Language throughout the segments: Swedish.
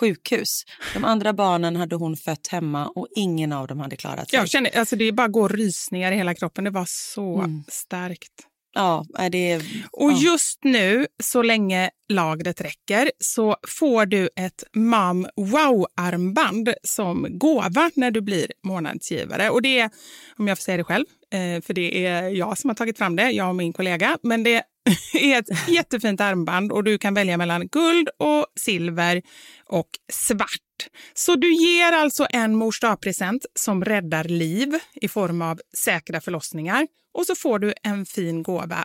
sjukhus. De andra barnen hade hon fött hemma och ingen av dem hade klarat sig. Jag känner, alltså det bara går rysningar i hela kroppen. Det var så Mm. starkt. Ja, är det... Och ja. just nu, så länge lagret räcker, så får du ett Mom Wow-armband som gåva när du blir månadsgivare. Och det är, om jag får säga det själv, eh, för det är jag som har tagit fram det, jag och min kollega, men det är ett jättefint armband och du kan välja mellan guld och silver och svart. Så du ger alltså en mors present som räddar liv i form av säkra förlossningar och så får du en fin gåva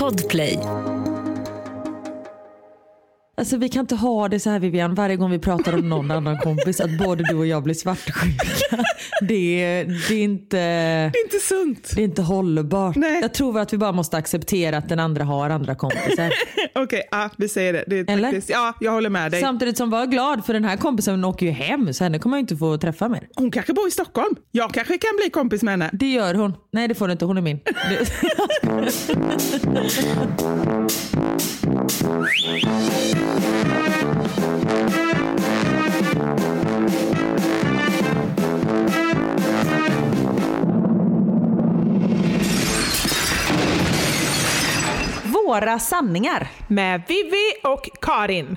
Podplay. Alltså vi kan inte ha det så här Vivian varje gång vi pratar om någon annan kompis att både du och jag blir svartsjuka. Det är, det är, inte, Det är inte sunt. det är inte hållbart. Nej. Jag tror att vi bara måste acceptera att den andra har andra kompisar. Okej, ja, vi säger det. det Eller? faktiskt, ja, jag håller med dig. Samtidigt som var glad för den här kompisen åker ju hem så henne kommer jag inte få träffa mer. Hon kanske bor i Stockholm. Jag kanske kan bli kompis med henne. Det gör hon. Nej det får du inte, hon är min. Våra sanningar. Med Vivi och Karin.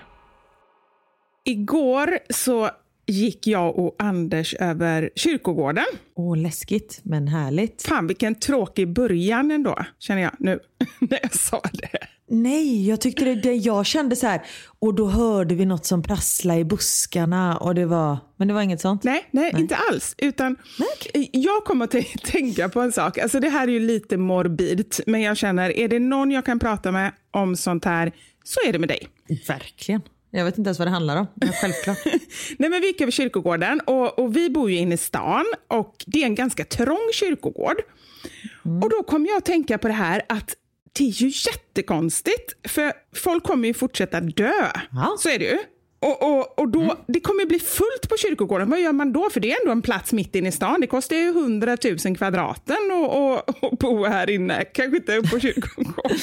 Igår så gick jag och Anders över kyrkogården. Åh, läskigt men härligt. Fan vilken tråkig början ändå, känner jag nu när jag sa det. Nej, jag tyckte det, det, jag kände så här och då hörde vi något som prasslade i buskarna och det var, men det var inget sånt? Nej, nej, nej. inte alls. Utan jag kommer att tänka på en sak. Alltså det här är ju lite morbidt, men jag känner, är det någon jag kan prata med om sånt här så är det med dig. Verkligen. Jag vet inte ens vad det handlar om. Men självklart. Nej, men vi gick över kyrkogården och, och, vi bor ju inne i stan och det är en ganska trång kyrkogård. Mm. Och då kom jag att tänka på det här att det är ju jättekonstigt, för folk kommer ju fortsätta dö. Ja. Så är det ju. Och, och, och då, mm. Det kommer bli fullt på kyrkogården. Vad gör man då? För det är ändå en plats mitt inne i stan. Det kostar ju 100 000 kvadraten att bo här inne. Kanske inte på kyrkogården.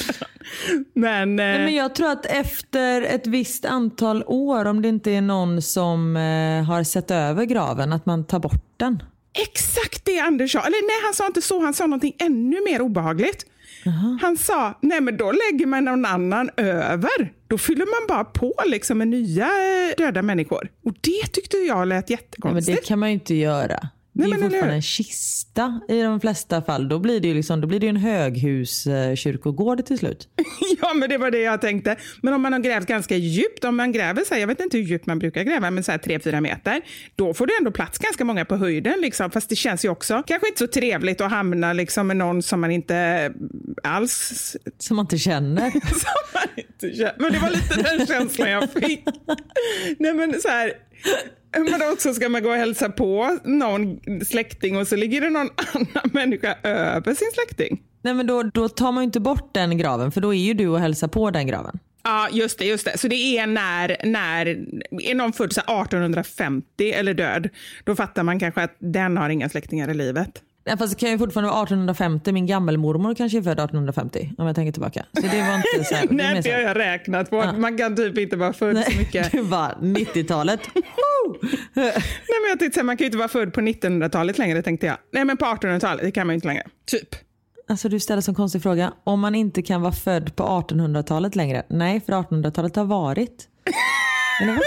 men, Nej, eh... men jag tror att efter ett visst antal år, om det inte är någon som eh, har sett över graven, att man tar bort den. Exakt det Anders sa. Eller nej, han sa inte så. Han sa någonting ännu mer obehagligt. Aha. Han sa, nej men då lägger man någon annan över. Då fyller man bara på liksom med nya eh, döda människor. Och det tyckte jag lät jättekonstigt. Ja, men det kan man ju inte göra. Det är fortfarande en kista i de flesta fall. Då blir det ju, liksom, då blir det en höghuskyrkogård till slut. ja, men det var det jag tänkte. Men om man har grävt ganska djupt, om man gräver så här, jag vet inte hur djupt man brukar gräva, men så här 3-4 meter, då får det ändå plats ganska många på höjden. Liksom. Fast det känns ju också kanske inte så trevligt att hamna liksom, med någon som man inte alls... Som man inte känner. som man inte känner. Men det var lite den känslan jag fick. Nej, men så här, men också ska man gå och hälsa på någon släkting och så ligger det någon annan människa över sin släkting. Nej men då, då tar man ju inte bort den graven för då är ju du och hälsar på den graven. Ja, just det. just det. Så det är när, när är någon född 1850 eller död, då fattar man kanske att den har inga släktingar i livet. Ja, fast det kan ju fortfarande vara 1850. Min gammelmormor kanske är född 1850 om jag tänker tillbaka. Så det var inte så här, Nej, det har jag räknat på. Ja. Man kan typ inte vara född Nej, så mycket. Du var 90-talet. Nej, men jag tänkte, man kan ju inte vara född på 1900-talet längre tänkte jag. Nej, men på 1800-talet, det kan man ju inte längre. Typ. Alltså du ställer en konstig fråga. Om man inte kan vara född på 1800-talet längre? Nej, för 1800-talet har varit. Eller vad?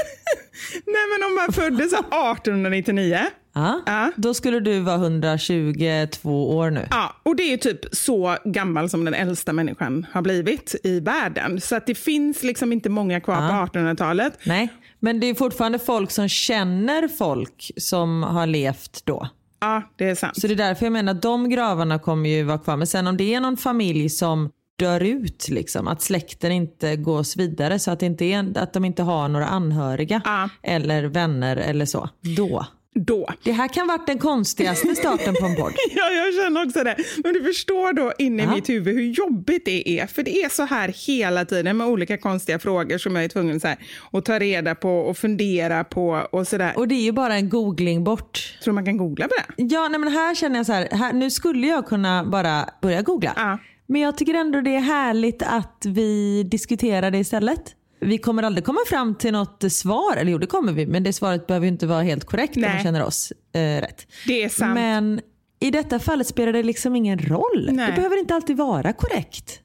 Nej, men om man föddes 1899 Ja, ja. Då skulle du vara 122 år nu. Ja, och det är typ så gammal som den äldsta människan har blivit i världen. Så att det finns liksom inte många kvar ja. på 1800-talet. Nej, men det är fortfarande folk som känner folk som har levt då. Ja, det är sant. Så det är därför jag menar att de gravarna kommer ju vara kvar. Men sen om det är någon familj som dör ut, liksom, att släkten inte gås vidare så att, det inte är, att de inte har några anhöriga ja. eller vänner eller så. Då då. Det här kan varit den konstigaste starten på en podd. ja, jag känner också det. Men du förstår då inne i mitt huvud hur jobbigt det är. För det är så här hela tiden med olika konstiga frågor som jag är tvungen så här, att ta reda på och fundera på och sådär. Och det är ju bara en googling bort. Tror man kan googla på det? Ja, nej, men här känner jag så här, här nu skulle jag kunna bara börja googla. Ja. Men jag tycker ändå det är härligt att vi diskuterar det istället vi kommer aldrig komma fram till något svar. Eller jo, det kommer vi. Men det svaret behöver inte vara helt korrekt Nej. om man känner oss eh, rätt. Det är sant. Men i detta fallet spelar det liksom ingen roll. Nej. Det behöver inte alltid vara korrekt.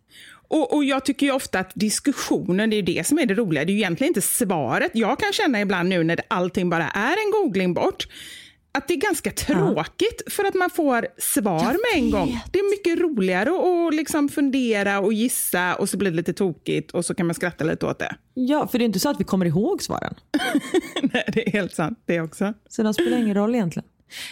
Och, och, Jag tycker ofta att diskussionen, det är det som är det roliga. Det är ju egentligen inte svaret. Jag kan känna ibland nu när allting bara är en googling bort, att det är ganska tråkigt ja. för att man får svar med en gång. Det är mycket roligare att liksom fundera och gissa och så blir det lite tokigt och så kan man skratta lite åt det. Ja, för det är inte så att vi kommer ihåg svaren. Nej, det är helt sant det också. Så de spelar ingen roll egentligen.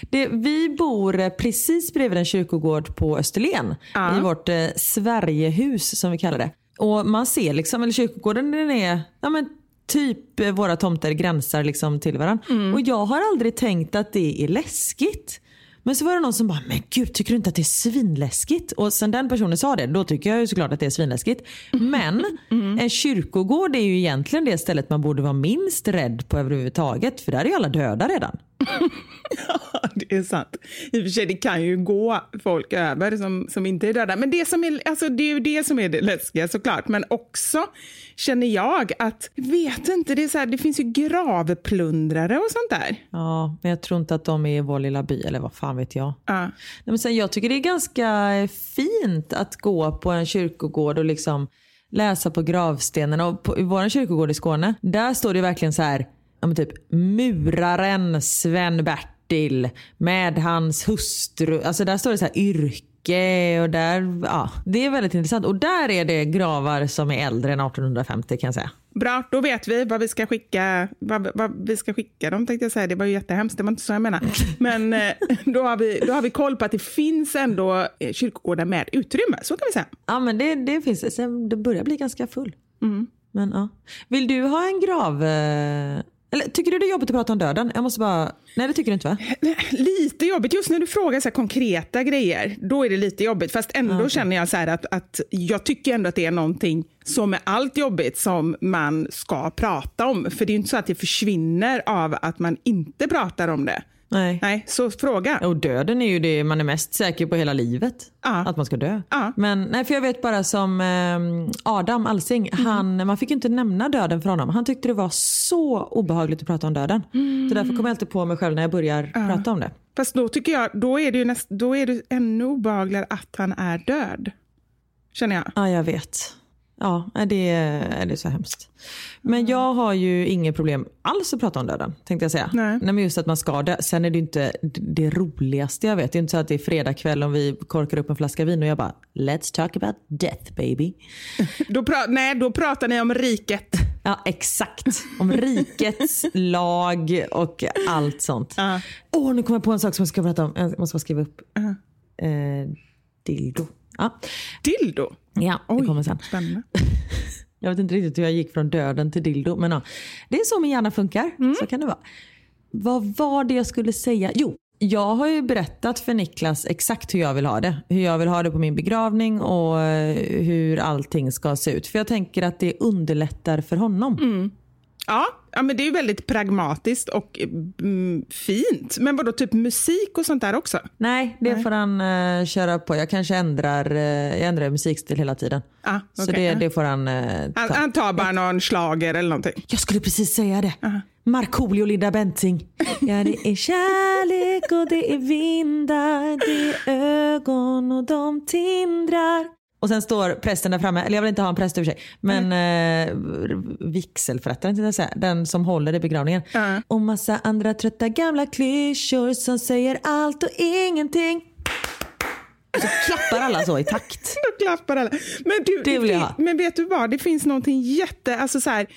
Det, vi bor precis bredvid en kyrkogård på Österlen ja. i vårt eh, Sverigehus som vi kallar det. Och man ser liksom, eller kyrkogården den är ja, men typ eh, våra tomter gränsar liksom till varandra. Mm. Och jag har aldrig tänkt att det är läskigt. Men så var det någon som bara, men gud tycker du inte att det är svinläskigt? Och sen den personen sa det, då tycker jag ju såklart att det är svinläskigt. Men mm. en kyrkogård är ju egentligen det stället man borde vara minst rädd på överhuvudtaget. För där är ju alla döda redan. ja, det är sant. I och för sig, det kan ju gå folk över som, som inte är döda. Men det, som är, alltså, det är ju det som är det läskiga såklart. Men också känner jag att, vet inte, det, är så här, det finns ju gravplundrare och sånt där. Ja, men jag tror inte att de är i vår lilla by, eller vad fan vet jag. Ja. Nej, men sen, jag tycker det är ganska fint att gå på en kyrkogård och liksom läsa på gravstenen. Och på, I vår kyrkogård i Skåne, där står det verkligen så här, ja, typ muraren Sven-Bertil med hans hustru. Alltså där står det så här yrke och där, ja, det är väldigt intressant. Och där är det gravar som är äldre än 1850 kan jag säga. Bra, då vet vi vad vi ska skicka, vad, vad vi ska skicka dem tänkte jag säga. Det var ju jättehemskt, det var inte så jag menar. Men eh, då har, vi, då har vi koll på att det finns ändå eh, kyrkogårdar med utrymme, så kan vi säga. Ja men det, det finns det. Sen, det börjar bli ganska full. Mm. Men ja. Vill du ha en grav... Eller tycker du det är jobbigt att prata om döden? Jag måste bara... Nej det tycker du inte va? Lite jobbigt, just när du frågar så konkreta grejer, då är det lite jobbigt. Fast ändå känner jag så att, att jag tycker ändå att det är någonting som är allt jobbigt som man ska prata om. För det är ju inte så att det försvinner av att man inte pratar om det. Nej. Nej, så fråga. Och döden är ju det man är mest säker på hela livet. Ja. Att man ska dö. Ja. Men nej, för jag vet bara som eh, Adam Alsing, han, man fick ju inte nämna döden för honom. Han tyckte det var så obehagligt att prata om döden. Så därför kommer jag alltid på mig själv när jag börjar prata om det. Fast då tycker jag, då är det ju näst, då är det ännu obehagligare att han är död. Känner jag. Ja, jag vet. Ja, nej, det är, det är så hemskt. Men jag har ju inget problem alls att prata om döden. Tänkte jag säga. Nej. men just att man ska dö. Sen är det inte det roligaste jag vet. Det är inte så att det är fredag kväll och vi korkar upp en flaska vin och jag bara Let's talk about death baby. Då, nej, då pratar ni om riket. Ja exakt. Om rikets lag och allt sånt. Åh Ja. nu kommer jag på en sak som jag ska prata om. Jag måste bara skriva upp. Eh, dildo. Ja, Dildo. ja det Oj, kommer sen. Spännande. Jag vet inte riktigt hur jag gick från döden till dildo. Men ja, det är så min hjärna funkar. Så kan det vara. Vad var det jag skulle säga? Jo, jag har ju berättat för Niklas exakt hur jag vill ha det. Hur jag vill ha det på min begravning och eh, hur allting ska se ut. För jag tänker att det underlättar för honom. Ja, ja, men det är ju väldigt pragmatiskt och mm, fint. Men vadå, typ musik och sånt där också? Nej, det får han eh, köra på. Jag kanske ändrar, uh, jag ändrar musikstil hela tiden. Ah, Så okej, det, ja. det får han Han, ta. han tar bara någon slager eller någonting. Jag skulle precis säga det. Markoolio och Linda Bengtzing. Ja, det är kärlek och det är vindar, det är ögon och de tindrar. Och sen står prästen där framme, eller jag vill inte ha en präst i för sig, men eh, vigselförrättaren den som håller i begravningen. Ja. Och massa andra trötta gamla klyschor som säger allt och ingenting. Och så klappar alla så i takt. Då klappar alla. Men, du, Det vill jag ha. men vet du vad, det finns någonting jätte... Alltså så här,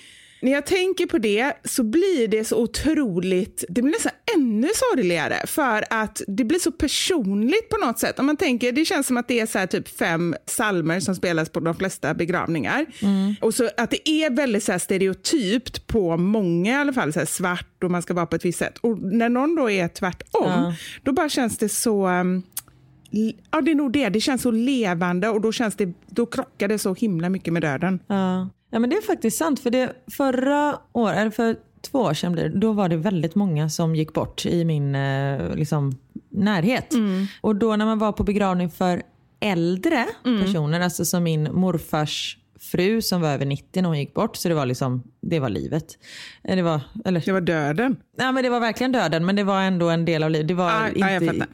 när jag tänker på det så blir det så otroligt, det blir nästan ännu sorgligare för att det blir så personligt på något sätt. Om man tänker, det känns som att det är så typ fem salmer som spelas på de flesta begravningar. Mm. Och så att det är väldigt så stereotypt på många i alla fall, så här svart och man ska vara på ett visst sätt. Och när någon då är tvärtom, Ja. då bara känns det så... um, Ja, det är nog det. Det känns så levande och då, känns det, då krockar det så himla mycket med döden. Ja. Ja men det är faktiskt sant. För det förra året, eller för två år sedan blir det, då var det väldigt många som gick bort i min eh, liksom, närhet. Och då när man var på begravning för äldre personer, alltså som min morfars fru som var över 90 när hon gick bort. Så det var liksom, det var livet. Eh, Det var, eller, Det var döden. ja, men det var verkligen döden men det var ändå en del av livet. Det var jag inte fattar.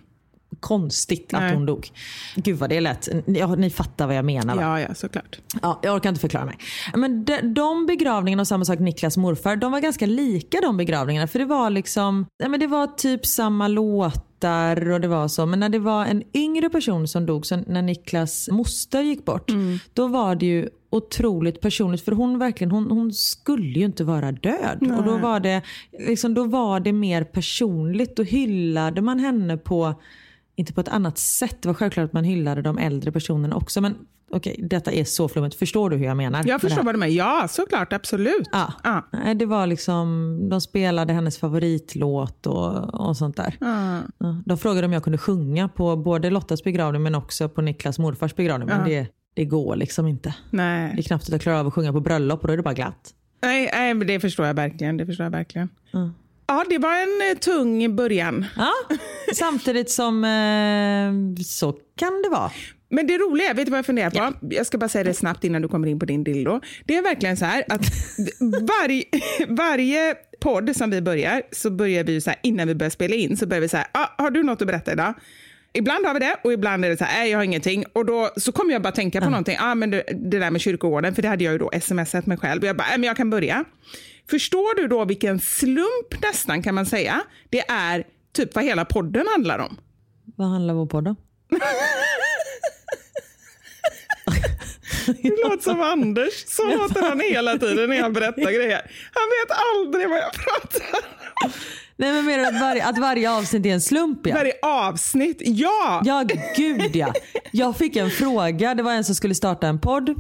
Konstigt att Nej. hon dog. Gud vad det lät. Ja, ni fattar vad jag menar va? Ja, ja, såklart. Ja, jag orkar inte förklara mig. Men de, de begravningarna och samma sak Niklas morfar, de var ganska lika de begravningarna. För det var liksom, ja, men det var typ samma låtar och det var så. Men när det var en yngre person som dog, så när Niklas moster gick bort, då var det ju otroligt personligt. För hon verkligen, hon, hon skulle ju inte vara död. Och då var, det, liksom, då var det mer personligt. Då hyllade man henne på inte på ett annat sätt. Det var självklart att man hyllade de äldre personerna också. Men okej, detta är så flummigt. Förstår du hur jag menar? Jag förstår vad du menar. Ja, såklart. Absolut. Ja. Ja. Nej, Det var liksom, de spelade hennes favoritlåt och, och sånt där. Ja. Ja. De frågade om jag kunde sjunga på både Lottas begravning men också på Niklas morfars begravning. Men det, det går liksom inte. Det är Nej. knappt att jag klarar av att sjunga på bröllop och då är det bara glatt. Nej, nej, men det förstår jag verkligen. Det förstår jag verkligen. Ja. Ja, det var en eh, tung början. Ja, samtidigt som eh, så kan det vara. Men det roliga, vet du vad jag funderar på? Jag ska bara säga det snabbt innan du kommer in på din dildo. Det är verkligen så här att varje, varje podd som vi börjar så börjar vi så här innan vi börjar spela in så börjar vi så här, ah, har du något att berätta idag? ibland har vi det och ibland är det så här, nej jag har ingenting. Och då så kommer jag bara tänka på någonting, ah, men det, det där med kyrkogården, för det hade jag ju då smsat mig själv. Jag bara, nej, men jag kan börja. Förstår du då vilken slump nästan kan man säga, det är typ vad hela podden handlar om? Vad handlar vår podd om? Det låter som Anders. Så låter han hela tiden när jag berättar grejer. Han vet aldrig vad jag pratar om. Nej men menar du att varje, att varje avsnitt är en slump ja? Varje avsnitt, ja! Ja gud ja. Jag fick en fråga, det var en som skulle starta en podd.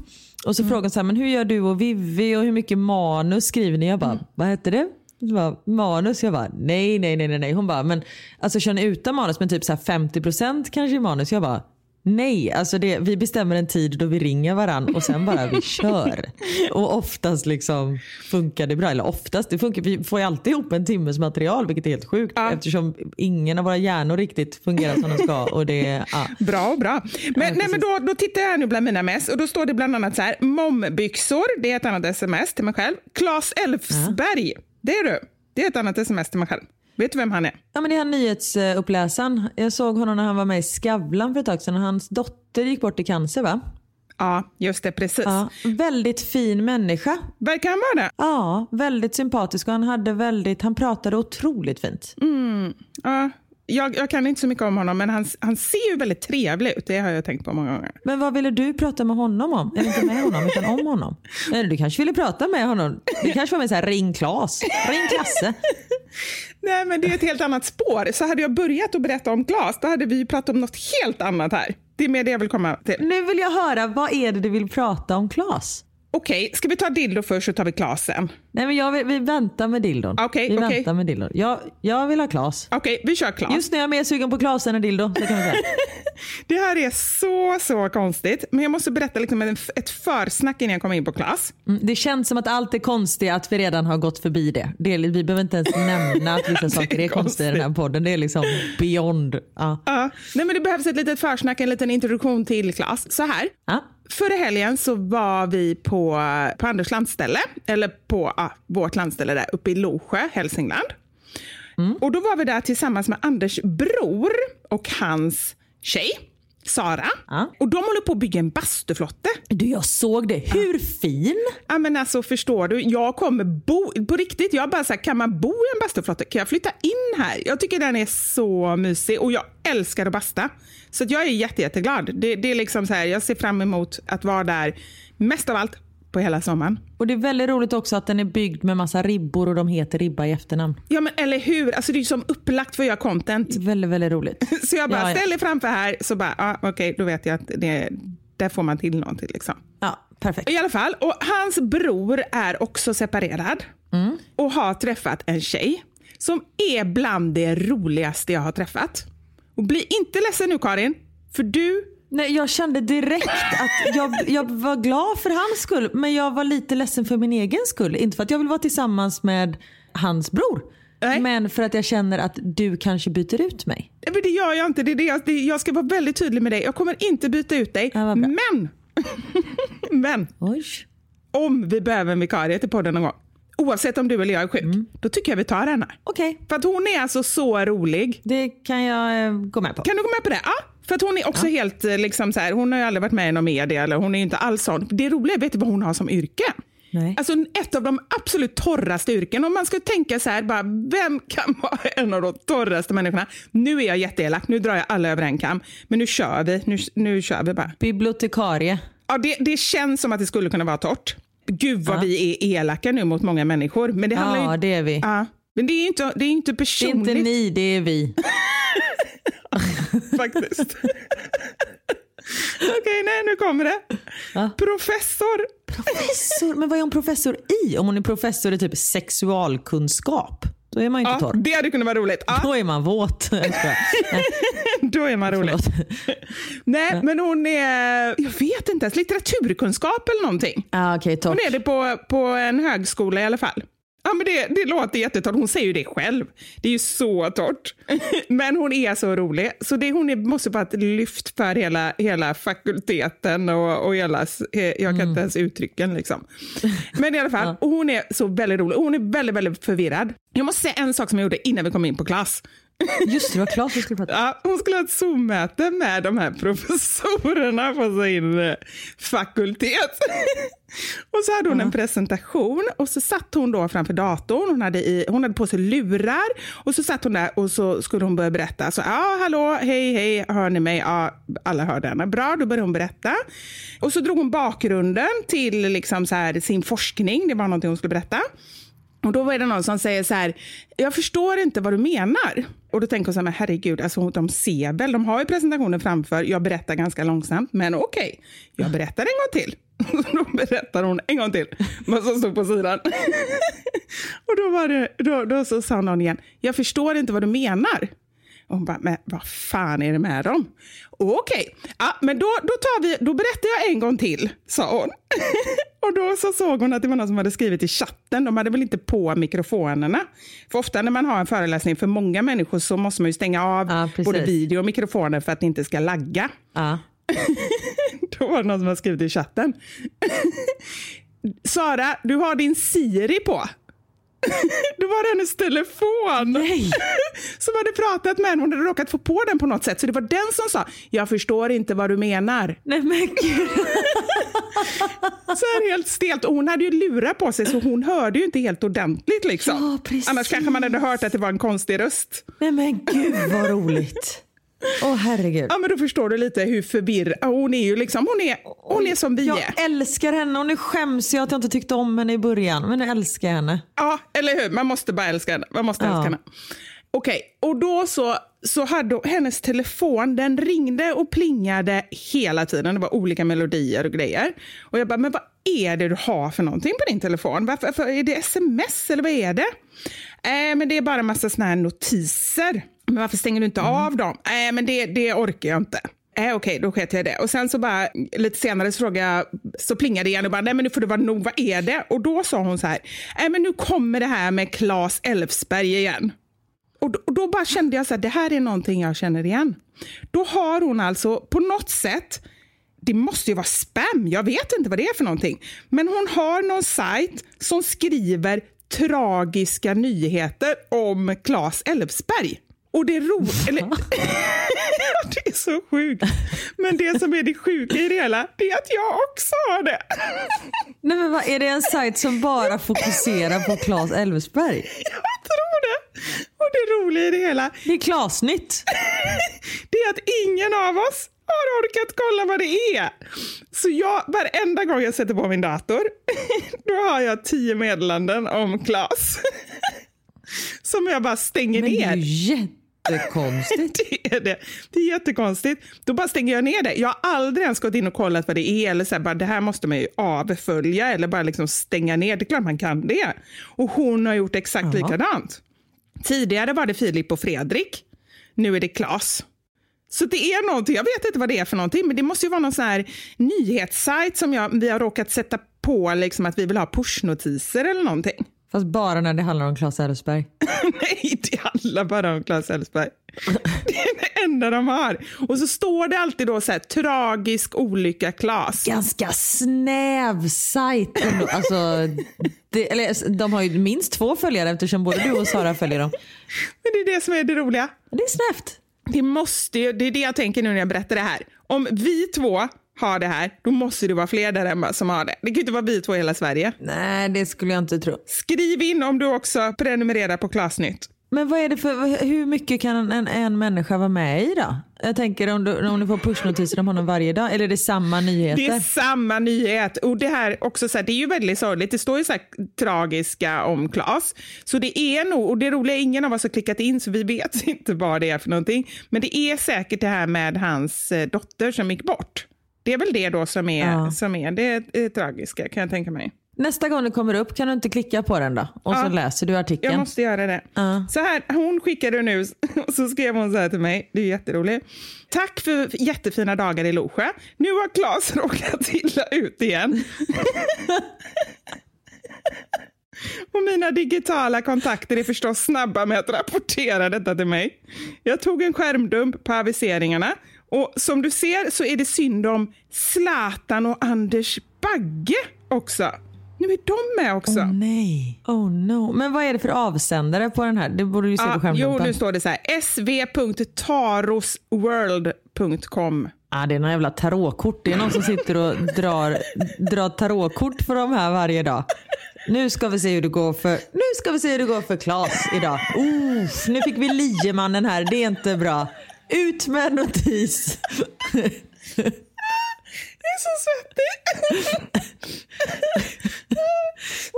Och så mm. frågade så här, men hur gör du och Vivi och hur mycket manus skriver ni? Jag bara, mm. vad heter det? Jag bara, manus? Jag bara, nej nej nej nej. Hon bara, men alltså kör ni utan manus men typ så 50% kanske manus? Jag bara, Nej, alltså det, vi bestämmer en tid då vi ringer varann och sen bara vi kör. Och oftast liksom funkar det bra. Eller oftast, det funkar, vi får ju alltid ihop en timmes material vilket är helt sjukt ja. eftersom ingen av våra hjärnor riktigt fungerar som de ska. Och det, ja. Bra, bra. Men, ja, nej, men då, då tittar jag nu bland mina mess och då står det bland annat så här, mombyxor, det är ett annat sms till mig själv. Claes Elfsberg, det är du. Det är ett annat sms till mig själv. Vet du vem han är? Ja, men det är han nyhetsuppläsaren. Jag såg honom när han var med i Skavlan för ett tag sedan. Hans dotter gick bort i cancer va? Ja, just det. Precis. Ja, väldigt fin människa. Verkar han vara det? Ja, väldigt sympatisk och han, hade väldigt, han pratade otroligt fint. Mm, ja, jag, jag, kan inte så mycket om honom, men han, han ser ju väldigt trevlig ut. Det har jag tänkt på många gånger. Men vad ville du prata med honom om? Eller inte med honom, utan om honom? Eller du kanske ville prata med honom? Det kanske var med så här, ring Klas, ring Klasse. Nej, men det är ett helt annat spår. Så hade jag börjat att berätta om glas, då hade vi pratat om något helt annat här. Det är mer det jag vill komma till. Nu vill jag höra, vad är det du vill prata om Klas? Okej, okay, ska vi ta dildo först så tar vi Klas sen? Nej men jag vill, vi väntar med dildon. Okay, vi okay. väntar med dildon. Jag, jag vill ha Klas. Okej, okay, vi kör Klas. Just nu är jag mer sugen på Klas än dildo. Det, kan det här är så, så konstigt. Men jag måste berätta liksom ett försnack innan jag kommer in på Klas. Mm, det känns som att allt är konstigt, att vi redan har gått förbi det. det är, vi behöver inte ens nämna att vissa saker är, är konstiga i den här podden. Det är liksom beyond. Ja. Uh, nej men det behövs ett litet försnack, en liten introduktion till Klas. Så här. Uh. Förra helgen så var vi på, på Anders landställe, eller på ah, vårt landställe där uppe i Losjö, Hälsingland. Mm. Och då var vi där tillsammans med Anders bror och hans tjej. Sara. Ja. Och de håller på att bygga en bastuflotte. Du, jag såg det. Hur ja. fin? Ja, men alltså förstår du, jag kommer bo, på riktigt, jag bara så här, kan man bo i en bastuflotte? Kan jag flytta in här? Jag tycker den är så mysig och jag älskar att basta. Så jag är jätte, jätteglad. Det, det är liksom så här, jag ser fram emot att vara där mest av allt på hela sommaren. Och Det är väldigt roligt också att den är byggd med massa ribbor och de heter ribba i efternamn. Ja men eller hur, alltså det är som upplagt för att göra content. Väldigt, väldigt roligt. så jag bara, ja, ställ dig framför här, så bara, ah, okej, okay, då vet jag att det, där får man till någonting. Liksom. Ja, perfekt. I alla fall, och hans bror är också separerad mm. och har träffat en tjej som är bland det roligaste jag har träffat. Och bli inte ledsen nu Karin, för du Nej, jag kände direkt att jag, jag var glad för hans skull men jag var lite ledsen för min egen skull. Inte för att jag vill vara tillsammans med hans bror. Nej. Men för att jag känner att du kanske byter ut mig. Men det gör jag inte. Det är det jag, det, jag ska vara väldigt tydlig med dig. Jag kommer inte byta ut dig. Ja, men, men Oj. om vi behöver en vikarie till podden någon gång, oavsett om du eller jag är sjuk, mm. då tycker jag vi tar henne. Okej. Okay. För att hon är alltså så rolig. Det kan jag eh, gå med på. Kan du gå med på det? Ja. För att hon är också ja. helt eh, liksom så här, hon har ju aldrig varit med i någon media eller hon är inte alls sån. Det roliga, vet du vad hon har som yrke? Nej. Alltså ett av de absolut torraste yrken. Om man ska tänka så här, bara, vem kan vara en av de torraste människorna? Nu är jag jätteelak, nu drar jag alla över en kam. Men nu kör vi, nu, nu kör vi bara. Bibliotekarie. Ja, det, det känns som att det skulle kunna vara torrt. Gud vad ja. vi är elaka nu mot många människor. Men det handlar ja, ju, det är vi. Ja, men det är inte, det är inte personligt. Det är inte ni, det är vi. Faktiskt. Okej, okay, nej nu kommer det. Ja. Professor. Professor? Men vad är hon professor i? Om hon är professor i typ sexualkunskap? Då är man inte ja, torr. Det hade kunnat vara roligt. Ja. Då är man våt. Då är man rolig. Nej, ja. men hon är, jag vet inte ens, litteraturkunskap eller någonting. Ah, okay, hon är det på, på en högskola i alla fall. Ja, men det, det låter jättetorrt. Hon säger ju det själv. Det är ju så torrt. Men hon är så rolig. Så det, hon är, måste vara ett lyft för hela, hela fakulteten och, och hela, jag kan mm. inte ens uttrycka liksom. Men i alla fall, och hon är så väldigt rolig. Hon är väldigt, väldigt förvirrad. Jag måste säga en sak som jag gjorde innan vi kom in på klass. Just det, det var Claes vi skulle prata Ja, hon skulle ha ett Zoom-möte med de här professorerna på sin eh, fakultet. och så hade hon en presentation och så satt hon då framför datorn. Hon hade, i, hon hade på sig lurar och så satt hon där och så skulle hon börja berätta. Så, ja, hallå, hej, hej, hör ni mig? Ja, alla hörde henne. Bra, då började hon berätta. Och så drog hon bakgrunden till liksom så här, sin forskning. Det var någonting hon skulle berätta. Och då var det någon som säger så här, jag förstår inte vad du menar. Och då tänker hon så här, men herregud, alltså, de ser väl, de har ju presentationen framför, jag berättar ganska långsamt, men okej, okay, jag berättar en gång till. då berättar hon en gång till vad som stod på sidan. och då, var det, då, då så sa någon igen, jag förstår inte vad du menar. Och hon bara, men vad fan är det med dem? Okej, ja, men då, då, tar vi, då berättar jag en gång till, sa hon. och då så såg hon att det var någon som hade skrivit i chatten. De hade väl inte på mikrofonerna. För ofta när man har en föreläsning för många människor så måste man ju stänga av ja, både video och mikrofoner för att det inte ska lagga. Ja. då var det någon som hade skrivit i chatten. Sara, du har din Siri på. Då var det hennes telefon Nej. som hade pratat med henne. Hon hade råkat få på den på något sätt. Så det var den som sa, jag förstår inte vad du menar. Nej men gud. så här helt stelt. Och hon hade ju lurar på sig så hon hörde ju inte helt ordentligt. Liksom. Ja, precis. Annars kanske man hade hört att det var en konstig röst. Nej men gud vad roligt. Åh oh, herregud. Ja men då förstår du lite hur förvirrad hon är. Ju liksom, hon, är hon är som vi jag är. Jag älskar henne och nu skäms jag att jag inte tyckte om henne i början. Men jag älskar henne. Ja, eller hur. Man måste bara älska henne. Man måste ja. älska henne. Okej, okay. och då så, så hade hennes telefon, den ringde och plingade hela tiden. Det var olika melodier och grejer. Och jag bara, men vad är det du har för någonting på din telefon? Varför, för, är det sms eller vad är det? Äh, men det är bara en massa såna här notiser. Men varför stänger du inte mm. av dem? Nej, äh, men det, det orkar jag inte. Äh, Okej, okay, då sket jag i det. Och sen så bara lite senare så frågade jag, så plingade igen och bara, nej men nu får det vara nog, vad är det? Och då sa hon så här, nej men nu kommer det här med Claes Elfsberg igen. Och då, och då bara kände jag så här, det här är någonting jag känner igen. Då har hon alltså på något sätt, det måste ju vara spam, jag vet inte vad det är för någonting. Men hon har någon sajt som skriver tragiska nyheter om Claes Elfsberg. Och det är roligt, eller det är så sjukt. Men det som är det sjuka i det hela, det är att jag också har det. Nej men vad, är det en sajt som bara fokuserar på Claes Elfsberg? Jag tror det. Och det roliga i det hela. Det är Klasnytt. det är att ingen av oss har orkat kolla vad det är. Så jag, varenda gång jag sätter på min dator, då har jag tio meddelanden om Klas. Som jag bara stänger Men ner. Det är ju jättekonstigt. det är det. Det är jättekonstigt. Då bara stänger jag ner det. Jag har aldrig ens gått in och kollat vad det är. Eller så här, bara, det här måste man ju avfölja eller bara liksom stänga ner. Det är klart man kan det. Och hon har gjort exakt Aha. likadant. Tidigare var det Filip och Fredrik. Nu är det Klas. Så det är någonting, jag vet inte vad det är för någonting, men det måste ju vara någon sån här nyhetssajt som jag, vi har råkat sätta på, liksom att vi vill ha pushnotiser eller någonting. Fast bara när det handlar om Claes Elfsberg. Nej, det handlar bara om Claes Elfsberg. det är det enda de har. Och så står det alltid då så här, tragisk olycka Claes. Ganska snäv sajt alltså, det, eller, de har ju minst två följare eftersom både du och Sara följer dem. Men det är det som är det roliga. Det är snävt. Det måste ju, det är det jag tänker nu när jag berättar det här. Om vi två har det här, då måste det vara fler där hemma som har det. Det kan ju inte vara vi två i hela Sverige. Nej, det skulle jag inte tro. Skriv in om du också prenumererar på Klasnytt. Men vad är det för, hur mycket kan en, en människa vara med i då? Jag tänker om du, om du får pushnotiser om honom varje dag, eller är det samma nyheter? Det är samma nyhet. Och det här också så här, det är ju väldigt sorgligt. Det står ju så här tragiska om Klas. Så det är nog, och det roliga är ingen av oss har klickat in så vi vet inte vad det är för någonting. Men det är säkert det här med hans eh, dotter som gick bort. Det är väl det då som är, ja. som är det, det tragiska kan jag tänka mig. Nästa gång det kommer upp kan du inte klicka på den då? Och ja, så läser du artikeln. Jag måste göra det. Ja. Så här, hon skickade nu och så skrev hon så här till mig. Det är jätteroligt. Tack för jättefina dagar i Losjö. Nu har Claes råkat illa ut igen. Och mina digitala kontakter är förstås snabba med att rapportera detta till mig. Jag tog en skärmdump på aviseringarna och som du ser så är det synd om Zlatan och Anders Bagge också. Nu är de med också. Oh, nej. Oh no. Men vad är det för avsändare på den här? Det borde du se ah, på skärmdumpen. Jo, nu står det så här. sv.tarosworld.com. Ah, det är någon jävla tarotkort. Det är någon som sitter och drar, drar tarotkort för de här varje dag. Nu ska vi se hur det går för, nu ska vi se hur det går för Klas idag. Uff, nu fick vi liemannen här. Det är inte bra. Ut med notis. Jag är så svettig.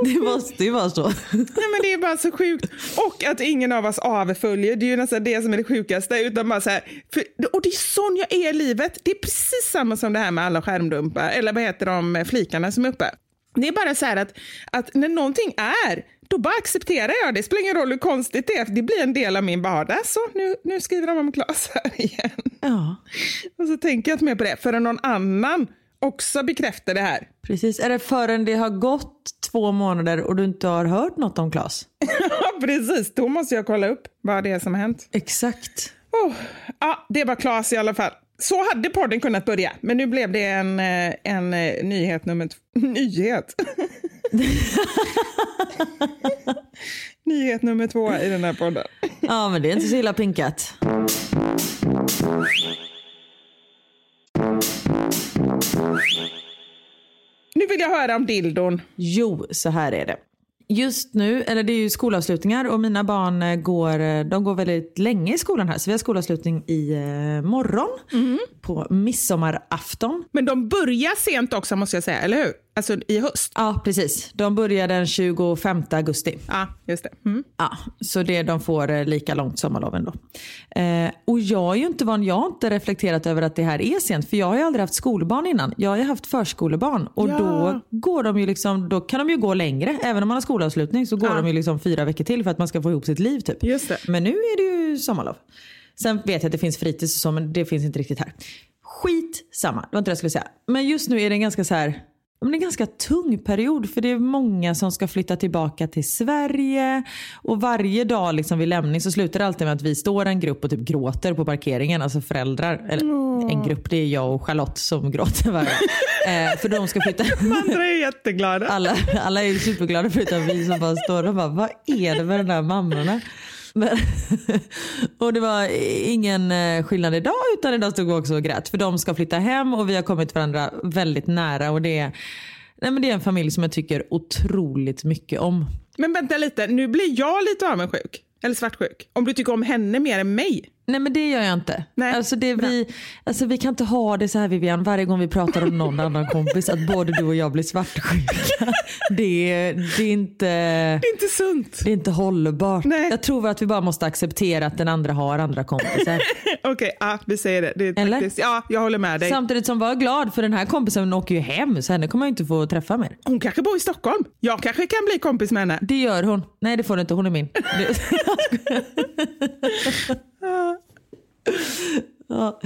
Det måste ju vara så. Nej, men det är bara så sjukt. Och att ingen av oss avföljer, det är ju nästan det som är det sjukaste. Utan bara så här, för, och det är sån jag är i livet. Det är precis samma som det här med alla skärmdumpar, eller vad heter de flikarna som är uppe. Det är bara så här att, att när någonting är, då bara accepterar jag det. Det spelar ingen roll hur konstigt det är, det blir en del av min vardag. Så nu, nu skriver de om Klas här igen. Ja. Och så tänker jag inte mer på det förrän någon annan också bekräftar det här. Precis. Är det förrän det har gått två månader och du inte har hört något om Klas? Ja, precis. Då måste jag kolla upp vad det är som har hänt. Exakt. Oh, ja, det var Klas i alla fall. Så hade podden kunnat börja, men nu blev det en, eh, en eh, nyhet nummer två. Nyhet? nyhet nummer två i den här podden. Ja, men det är inte så illa pinkat. Nu vill jag höra om dildon. Jo, så här är det. Just nu, eller det är ju skolavslutningar och mina barn eh, går, eh, de går väldigt länge i skolan här. Så vi har skolavslutning i eh, morgon på midsommarafton. Men de börjar sent också måste jag säga, eller hur? Alltså i höst. Ja, precis. De börjar den 25 augusti. Ja, just det. Mm. Ja, så det de får eh, lika långt sommarlov ändå. Eh, och jag är ju inte van, jag har inte reflekterat över att det här är sent för jag har ju aldrig haft skolbarn innan. Jag har ju haft förskolebarn och Ja. då går de ju liksom, då kan de ju gå längre. Även om man har skolavslutning så går Ja. de ju liksom fyra veckor till för att man ska få ihop sitt liv typ. Just det. Men nu är det ju sommarlov. Sen vet jag att det finns fritids och så men det finns inte riktigt här. Skit samma, det var inte det jag skulle säga. Men just nu är det en ganska så här men det är en ganska tung period för det är många som ska flytta tillbaka till Sverige och varje dag liksom vid lämning så slutar det alltid med att vi står en grupp och typ gråter på parkeringen, alltså föräldrar. Eller en grupp, det är jag och Charlotte som gråter varje dag. eh, För de ska flytta. De andra är jätteglada. Alla, alla är superglada förutom vi som bara står och bara, vad är det med de där mammorna? Men, och det var ingen eh, skillnad idag utan idag stod vi också och grät för de ska flytta hem och vi har kommit varandra väldigt nära och det är, nej men det är en familj som jag tycker otroligt mycket om. Men vänta lite, nu blir jag lite avundsjuk. Eller svartsjuk. Om du tycker om henne mer än mig. Nej men det gör jag inte. Nej, Alltså, det vi, alltså vi kan inte ha det så här Vivian varje gång vi pratar om någon annan kompis att både du och jag blir svartsjuka. Det, är- det, är inte, Det är inte sunt. det är inte hållbart. Nej. Jag tror att vi bara måste acceptera att den andra har andra kompisar. Okej, ja, vi säger det. det är Eller? faktiskt, ja, jag håller med dig. Samtidigt som var glad för den här kompisen åker ju hem så henne kommer jag inte få träffa mer. Hon kanske bor i Stockholm. Jag kanske kan bli kompis med henne. Det gör hon. Nej det får du inte, hon är min. Ja.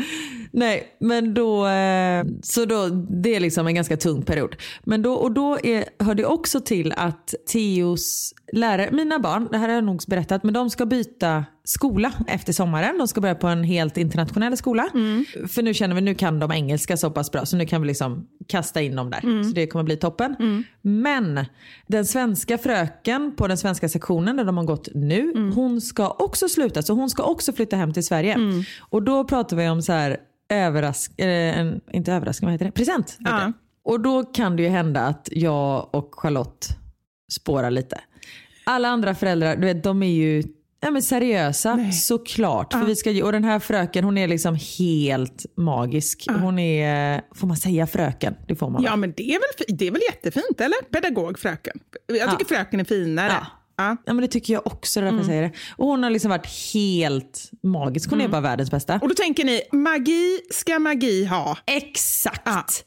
Nej, men då, eh, så då, det är liksom en ganska tung period. Men då, och då är, hör det också till att Teos lärare, mina barn, det här har jag nog berättat, men de ska byta skola efter sommaren. De ska börja på en helt internationell skola. För nu känner vi, nu kan de engelska så pass bra så nu kan vi liksom kasta in dem där. Så det kommer bli toppen. Men den svenska fröken på den svenska sektionen där de har gått nu, hon ska också sluta. Så hon ska också flytta hem till Sverige. Och då pratar vi om så här överrask, eh, en, inte överraskning, vad heter det? Present. heter Ja. det. Och då kan det ju hända att jag och Charlotte spårar lite. Alla andra föräldrar, du vet, de är ju ja, men seriösa såklart. För vi ska, och den här fröken hon är liksom helt magisk. Hon är, får man säga fröken? Det får man va? Ja, men det är väl, det är väl jättefint, eller? Pedagog, fröken. Jag tycker fröken är finare. Ja. Men det tycker jag också, det jag säger det. Och hon har liksom varit helt magisk. Hon är bara världens bästa. Och då tänker ni, magi ska magi ha. Exakt.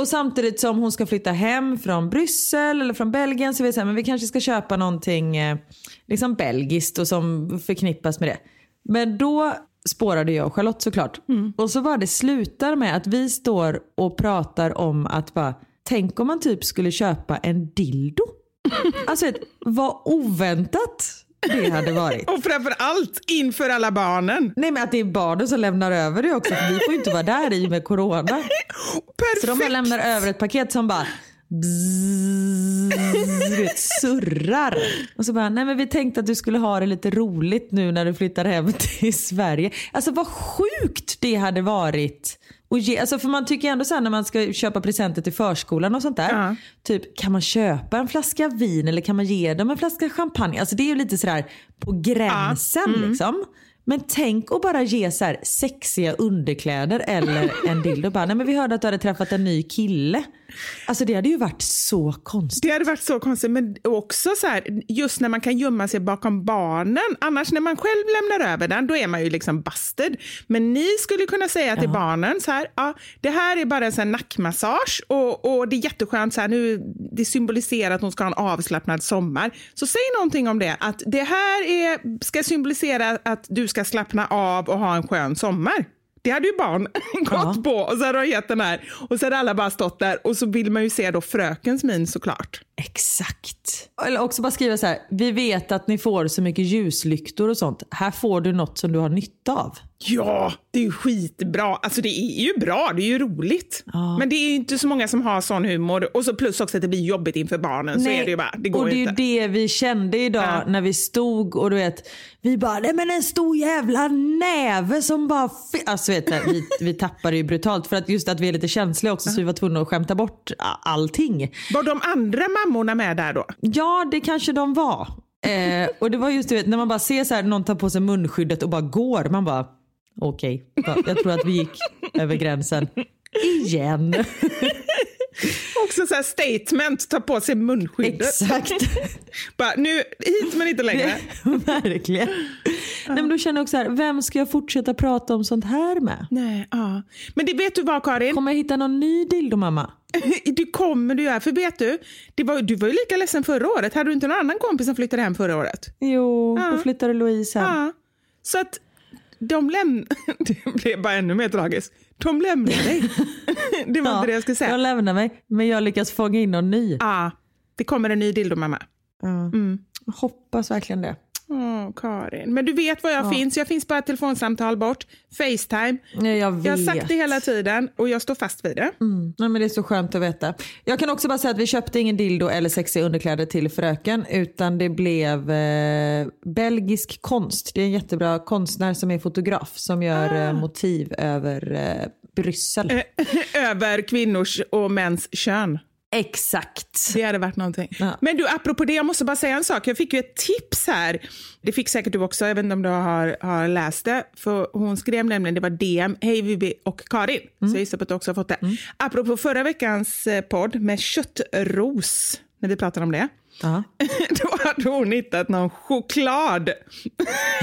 Och samtidigt som hon ska flytta hem från Bryssel eller från Belgien så är vi så här, men vi kanske ska köpa någonting eh, liksom belgiskt och som förknippas med det. Men då spårade jag och Charlotte såklart. Och så var det slutar med att vi står och pratar om att bara, tänk om man typ skulle köpa en dildo. Alltså vad oväntat det hade varit. Och framför allt inför alla barnen. Nej men att det är barnen som lämnar över det också för vi får ju inte vara där i med corona. Perfekt! Så de bara lämnar över ett paket som bara bzzz, vet, surrar. Och så bara, nej men vi tänkte att du skulle ha det lite roligt nu när du flyttar hem till Sverige. Alltså vad sjukt det hade varit. Och ge, alltså för man tycker ändå så här när man ska köpa presenter till förskolan och sånt där. Ja. Typ kan man köpa en flaska vin eller kan man ge dem en flaska champagne? Alltså det är ju lite sådär på gränsen liksom. Men tänk att bara ge så här sexiga underkläder eller en dildo. Bara, nej men vi hörde att du hade träffat en ny kille. Alltså det hade ju varit så konstigt. Det hade varit så konstigt, men också så här, just när man kan gömma sig bakom barnen. Annars när man själv lämnar över den, då är man ju liksom busted. Men ni skulle kunna säga till barnen så här, ja, det här är bara en sån nackmassage och, och det är jätteskönt, så här, nu, det symboliserar att hon ska ha en avslappnad sommar. Så säg någonting om det, att det här är, ska symbolisera att du ska slappna av och ha en skön sommar. Det hade ju barn gått på och så hade de gett den här och så hade alla bara stått där och så vill man ju se då frökens min såklart. Exakt. Eller också bara skriva så här, vi vet att ni får så mycket ljuslyktor och sånt. Här får du något som du har nytta av. Ja, det är ju skitbra. Alltså det är ju bra, det är ju roligt. Men det är ju inte så många som har sån humor. Och så plus också att det blir jobbigt inför barnen. Så är det ju bara, det går och det är ju ju inte. det vi kände idag Ja. när vi stod och du vet, vi bara, nej men en stor jävla näve som bara, fi-" alltså vet du, vi, vi tappade ju brutalt för att just att vi är lite känsliga också så vi var tvungna att skämta bort allting. Var de andra mammorna med där då? Ja, det kanske de var. Eh, och det var just du vet, när man bara ser så här, någon tar på sig munskyddet och bara går. Man bara, okej, okay, jag tror att vi gick över gränsen. Igen. Också så här statement, ta på sig munskyddet. Exakt. Bara, nu hit men inte längre. Verkligen. Nej, men då känner jag också så här, vem ska jag fortsätta prata om sånt här med? Nej, ja. Men det vet du vad Karin? Kommer jag hitta någon ny dildo mamma? Du kommer du göra. För vet du, det var, du var ju lika ledsen förra året. Hade du inte någon annan kompis som flyttade hem förra året? Jo, Ja. då flyttade Louise hem. Ja. Så att de lämnade... Det blev bara ännu mer tragiskt. De lämnade dig. Det var inte det jag skulle säga. Jag lämnar mig, men jag lyckas fånga in någon ny. Ja, det kommer en ny dildo mamma. Jag hoppas verkligen det. Åh, Karin. Men du vet var jag finns. Jag finns bara ett telefonsamtal bort. Facetime. Ja, jag vet. Jag har sagt det hela tiden och jag står fast vid det. Mm. Nej, men det är så skönt att veta. Jag kan också bara säga att vi köpte ingen dildo eller sexiga underkläder till fröken utan det blev eh, belgisk konst. Det är en jättebra konstnär som är fotograf som gör Ah. eh, motiv över eh, Bryssel. Över kvinnors och mäns kön. Exakt. Det hade varit någonting. Ja. Men du, apropå det, jag måste bara säga en sak. Jag fick ju ett tips här. Det fick säkert du också, jag vet inte om du har, har läst det. För hon skrev nämligen, det var DM, hej Vivi och Karin. Så jag gissar på att du också har fått det. Apropå förra veckans eh, podd med köttros, när vi pratade om det. Ja. Då hade hon hittat någon choklad.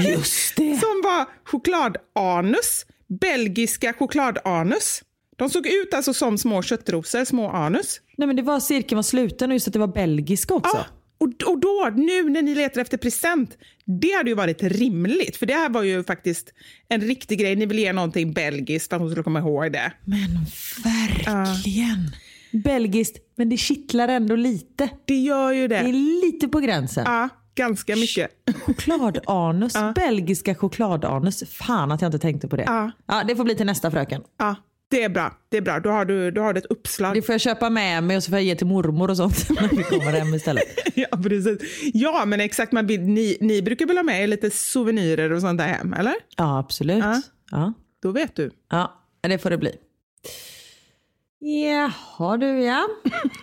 Just det. Som var chokladanus. Belgiska chokladanus. De såg ut alltså som små köttrosor, små anus. Nej, men det var cirkeln var sluten och just att det var belgiska också. Ja, och, och då, nu när ni letar efter present, det hade ju varit rimligt. För det här var ju faktiskt en riktig grej. Ni vill ge någonting belgiskt för att hon skulle komma ihåg det. Men verkligen. Belgiskt, men det kittlar ändå lite. Det gör ju Det det. är lite på gränsen. Ja, ganska mycket. Chokladanus, belgiska chokladanus. Fan att jag inte tänkte på det. Ja. Ja, det får bli till nästa fröken. Ja, det är bra. Det är bra. Då har du, då har du ett uppslag. Det får jag köpa med mig och så får jag ge till mormor och sånt när vi kommer hem istället. Ja, precis. Ja, men exakt. Man, ni, ni brukar väl ha med er lite souvenirer och sånt där hem, eller? Ja, absolut. Ja. Ja. Då vet du. Ja, det får det bli. Jaha du ja.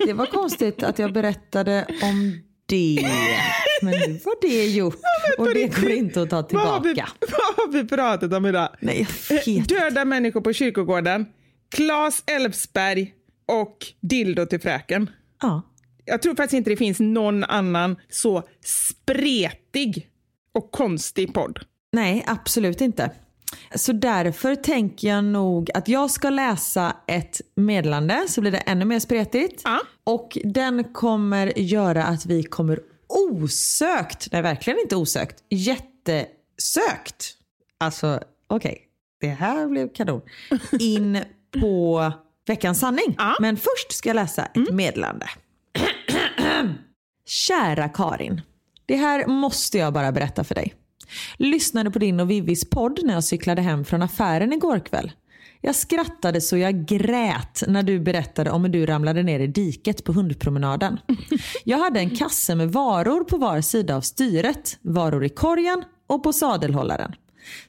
Det var konstigt att jag berättade om det. Men nu var det gjort och det går inte att ta Vad har, vi, tillbaka. vad har vi pratat om idag? Nej, Eh. Döda människor på kyrkogården, Claes Elfsberg och dildo till fröken. Ja. Jag tror faktiskt inte det finns någon annan så spretig och konstig podd. Nej, absolut inte. Så därför tänker jag nog att jag ska läsa ett meddelande så blir det ännu mer spretigt. Ja. Och den kommer göra att vi kommer osökt, nej verkligen inte osökt, jättesökt. Alltså okej, det här blev kanon. In på veckans sanning. Ja. Men först ska jag läsa ett meddelande. Kära Karin. Det här måste jag bara berätta för dig. Lyssnade på din och Vivis podd när jag cyklade hem från affären igår kväll. Jag skrattade så jag grät när du berättade om hur du ramlade ner i diket på hundpromenaden. Jag hade en kasse med varor på var sida av styret. Varor i korgen och på sadelhållaren.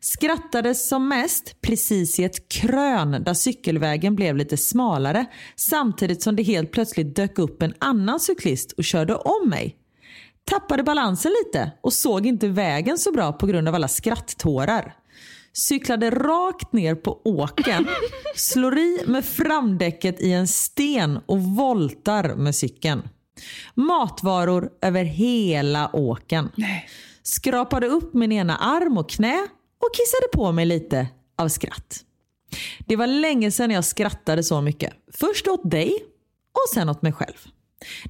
Skrattade som mest precis i ett krön där cykelvägen blev lite smalare samtidigt som det helt plötsligt dök upp en annan cyklist och körde om mig. Tappade balansen lite och såg inte vägen så bra på grund av alla skratttårar. Cyklade rakt ner på åken, slår i med framdäcket i en sten och voltar med cykeln. Matvaror över hela åken. Skrapade upp min ena arm och knä och kissade på mig lite av skratt. Det var länge sedan jag skrattade så mycket. Först åt dig och sen åt mig själv.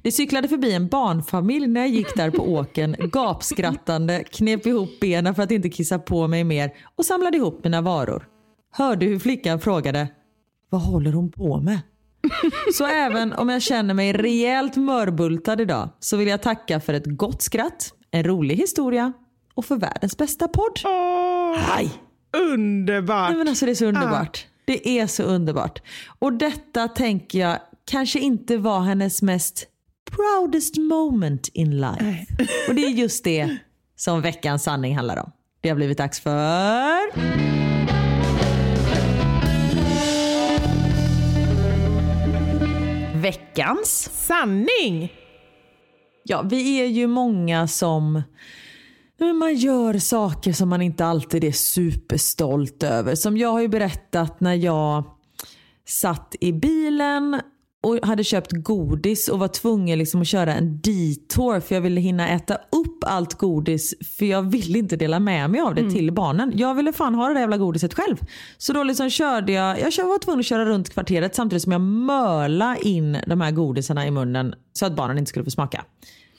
Det cyklade förbi en barnfamilj när jag gick där på åken gapskrattande, knep ihop benen för att inte kissa på mig mer och samlade ihop mina varor. Hörde hur flickan frågade Vad håller hon på med? Så även om jag känner mig rejält mörbultad idag så vill jag tacka för ett gott skratt, en rolig historia och för världens bästa podd. Åh, Hej! underbart. Nej, men alltså det är så underbart. Det är så underbart. Och detta tänker jag kanske inte var hennes mest proudest moment in life. Och det är just det som veckans sanning handlar om. Det har blivit dags för... Veckans Sanning! Ja, vi är ju många som man gör saker som man inte alltid är superstolt över. Som jag har ju berättat när jag satt i bilen och hade köpt godis och var tvungen liksom att köra en detour för jag ville hinna äta upp allt godis för jag ville inte dela med mig av det till barnen. Jag ville fan ha det där jävla godiset själv. Så då liksom körde jag, jag var tvungen att köra runt kvarteret samtidigt som jag mörla in de här godisarna i munnen så att barnen inte skulle få smaka.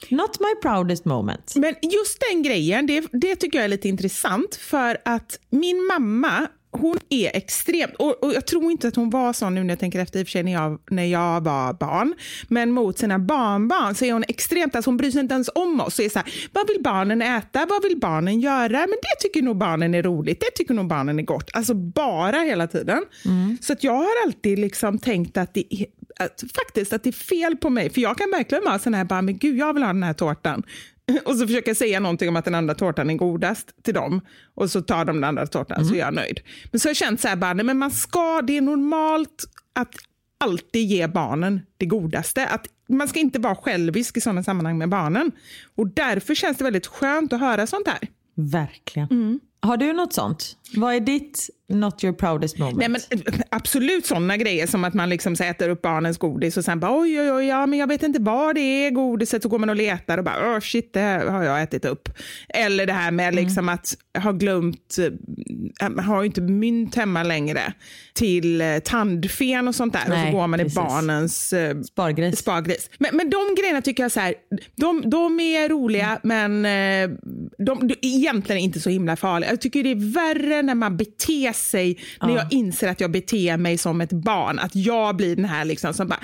Not my proudest moment. Men just den grejen, det, det tycker jag är lite intressant för att min mamma hon är extremt, och, och jag tror inte att hon var sån nu när jag tänker efter i och för sig när jag, när jag var barn, men mot sina barnbarn så är hon extremt, alltså hon bryr sig inte ens om oss. Så är så här, vad vill barnen äta? Vad vill barnen göra? Men det tycker nog barnen är roligt, det tycker nog barnen är gott. Alltså bara hela tiden. Så att jag har alltid liksom tänkt att det är, att, faktiskt att det är fel på mig, för jag kan verkligen vara sån här, bara, men gud jag vill ha den här tårtan. Och så försöker jag säga någonting om att den andra tårtan är godast till dem. Och så tar de den andra tårtan så är jag nöjd. Men så har jag känt så här, bara, nej, men man ska, det är normalt att alltid ge barnen det godaste. Att man ska inte vara självisk i sådana sammanhang med barnen. Och därför känns det väldigt skönt att höra sånt här. Verkligen. Har du något sånt? Vad är ditt not your proudest moment? Nej, men, eh, absolut sådana grejer som att man liksom äter upp barnens godis och sen bara oj, oj, oj, ja, men jag vet inte vad det är godiset. Så går man och letar och bara oh, shit, det här har jag ätit upp. Eller det här med liksom att ha glömt, äh, har inte mynt hemma längre till eh, tandfen och sånt där. och Nej, så går man precis. i barnens eh, Spargris. spargris. Men, men de grejerna tycker jag så här, de, de är roliga men eh, de, de är egentligen inte så himla farliga. Jag tycker det är värre när man beter sig, när jag inser att jag beter mig som ett barn. Att jag blir den här liksom som bara,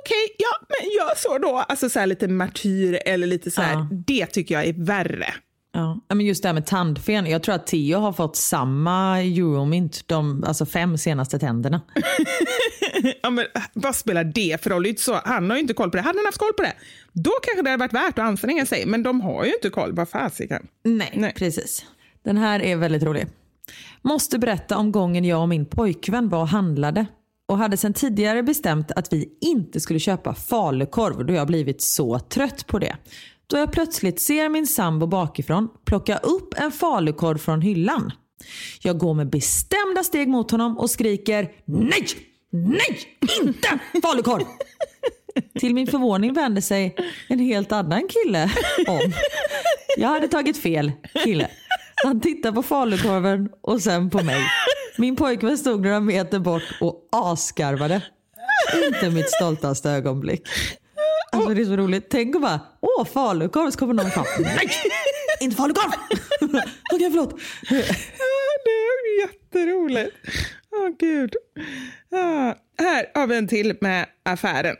okej, ja men gör så då. Alltså så här lite martyr eller lite så här, Ja. det tycker jag är värre. Ja. Ja, men just det här med tandfen. Jag tror att Theo har fått samma euromynt de alltså fem senaste tänderna. Ja, men, vad spelar det för roll? Det så, han har ju inte koll på det. Hade han haft koll på det, då kanske det hade varit värt att anstränga sig. Men de har ju inte koll. Vad fasiken. Nej, Nej. precis. Den här är väldigt rolig. Måste berätta om gången jag och min pojkvän var och handlade och hade sedan tidigare bestämt att vi inte skulle köpa falukorv då jag blivit så trött på det. Då jag plötsligt ser min sambo bakifrån plocka upp en falukorv från hyllan. Jag går med bestämda steg mot honom och skriker nej, nej, inte falukorv. Till min förvåning vände sig en helt annan kille om. Jag hade tagit fel kille. Han tittade på falukorven och sen på mig. Min pojkvän stod några meter bort och asgarvade. Inte mitt stoltaste ögonblick. Alltså det är så roligt. Tänk och bara, åh falukorv, så kommer någon fram. Nej, inte falukorv! Okej förlåt. det är jätteroligt. Åh gud. Ah, här har vi en till med affären.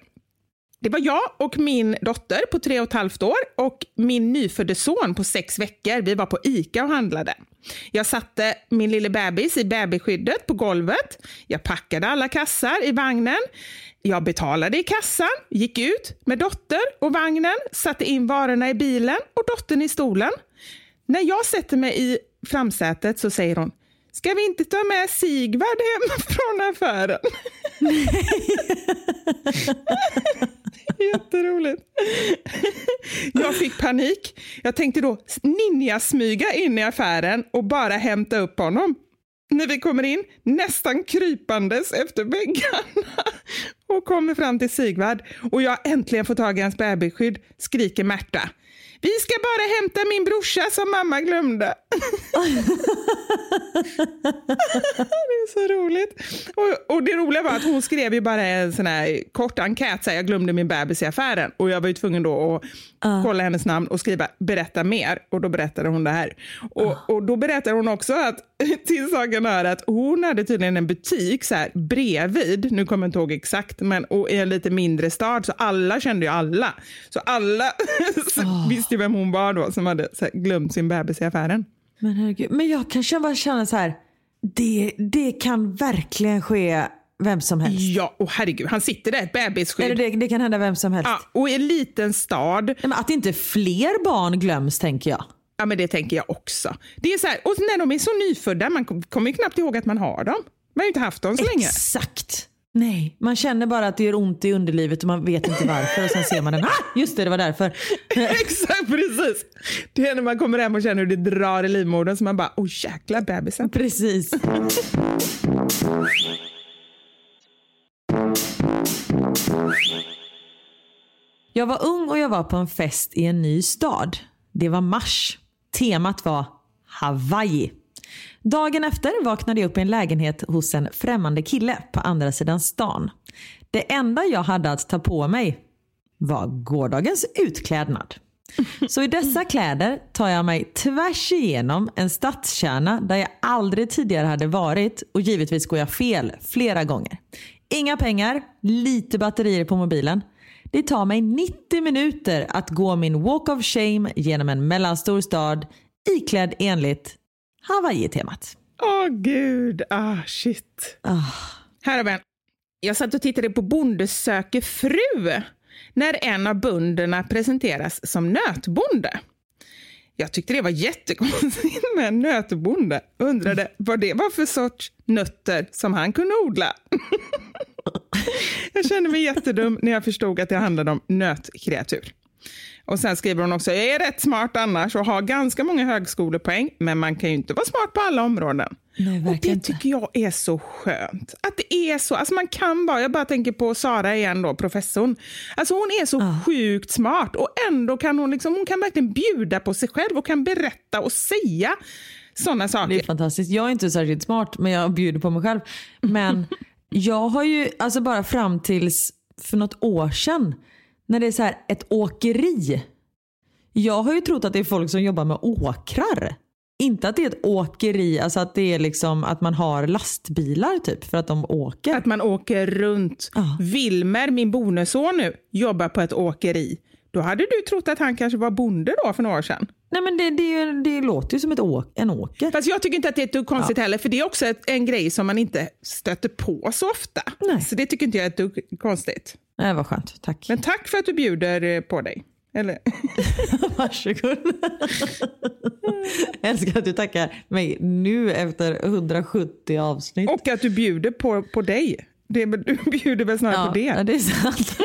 Det var jag och min dotter på tre och ett halvt år och min nyfödde son på sex veckor. Vi var på ICA och handlade. Jag satte min lille bebis i bebisskyddet på golvet. Jag packade alla kassar i vagnen. Jag betalade i kassan, gick ut med dotter och vagnen, satte in varorna i bilen och dottern i stolen. När jag sätter mig i framsätet så säger hon Ska vi inte ta med Sigvard hem från affären? Jätteroligt. Jag fick panik. Jag tänkte då ninjasmyga in i affären och bara hämta upp honom. När vi kommer in, nästan krypandes efter väggarna och kommer fram till Sigvard och jag äntligen får tag i hans babyskydd skriker Märta. Vi ska bara hämta min brorsa som mamma glömde. det är så roligt. Och, och, det roliga var att hon skrev ju bara en sån här kort enkät, så här, jag glömde min bebis i affären. Och jag var ju tvungen då att uh. kolla hennes namn och skriva berätta mer. Och då berättade hon det här. Och, uh. och då berättade hon också att till saken hör att hon hade tydligen en butik så här, bredvid, nu kommer jag inte ihåg exakt, men och i en lite mindre stad, så alla kände ju alla. Så alla oh. Visste ju vem hon var då som hade glömt sin bebis i affären. Men herregud, men jag kanske bara känner så här, det, det kan verkligen ske vem som helst. Ja, och herregud, han sitter där, ett bebisskydd. Det, det, kan hända vem som helst. Ja, och i en liten stad. Men att inte fler barn glöms tänker jag. Ja, men det tänker jag också. Det är så här, och när de är så nyfödda, man kommer ju knappt ihåg att man har dem. Man har ju inte haft dem så Exakt. länge. Exakt. Nej, man känner bara att det gör ont i underlivet och man vet inte varför och sen ser man den. Ah, just det, det var därför. Exakt, precis. Det är när man kommer hem och känner hur det drar i livmodern så man bara, oh jäkla bebisen. Precis. Jag var ung och jag var på en fest i en ny stad. Det var mars. Temat var Hawaii. Dagen efter vaknade jag upp i en lägenhet hos en främmande kille på andra sidan stan. Det enda jag hade att ta på mig var gårdagens utklädnad. Så i dessa kläder tar jag mig tvärs igenom en stadskärna där jag aldrig tidigare hade varit och givetvis går jag fel flera gånger. Inga pengar, lite batterier på mobilen. Det tar mig 90 minuter att gå min walk of shame genom en mellanstor stad iklädd enligt Hawaii-temat. Åh oh, gud, ah shit. Ah. Här har vi en. Jag satt och tittade på Bonde söker fru när en av bönderna presenteras som nötbonde. Jag tyckte det var jättekonstigt med en nötbonde. Undrade vad det var för sorts nötter som han kunde odla. jag kände mig jättedum när jag förstod att det handlade om nötkreatur. Och sen skriver hon också, jag är rätt smart annars och har ganska många högskolepoäng, men man kan ju inte vara smart på alla områden. Nej, och det tycker jag är så skönt. Att det är så, alltså man kan bara, jag bara tänker på Sara igen då, professorn. Alltså hon är så ah. sjukt smart och ändå kan hon liksom, hon kan verkligen bjuda på sig själv och kan berätta och säga sådana saker. Det är fantastiskt. Jag är inte särskilt smart, men jag bjuder på mig själv. Men jag har ju, alltså bara fram tills för något år sedan, när det är så här ett åkeri. Jag har ju trott att det är folk som jobbar med åkrar. Inte att det är ett åkeri, alltså att det är liksom att man har lastbilar typ för att de åker. Att man åker runt. Ja. Wilmer, min bonusson nu, jobbar på ett åkeri. Då hade du trott att han kanske var bonde då för några år sedan. Nej men det, det, det låter ju som ett åk, en åker. Fast jag tycker inte att det är ett konstigt ja. heller, för det är också ett, en grej som man inte stöter på så ofta. Nej. Så det tycker inte jag är ett dugg konstigt. Nej, vad skönt. Tack. Men tack för att du bjuder eh, på dig. Eller? Varsågod. Jag älskar att du tackar mig nu efter 170 avsnitt. Och att du bjuder på, på dig. Det, du bjuder väl snarare ja, på det? Ja, det är sant.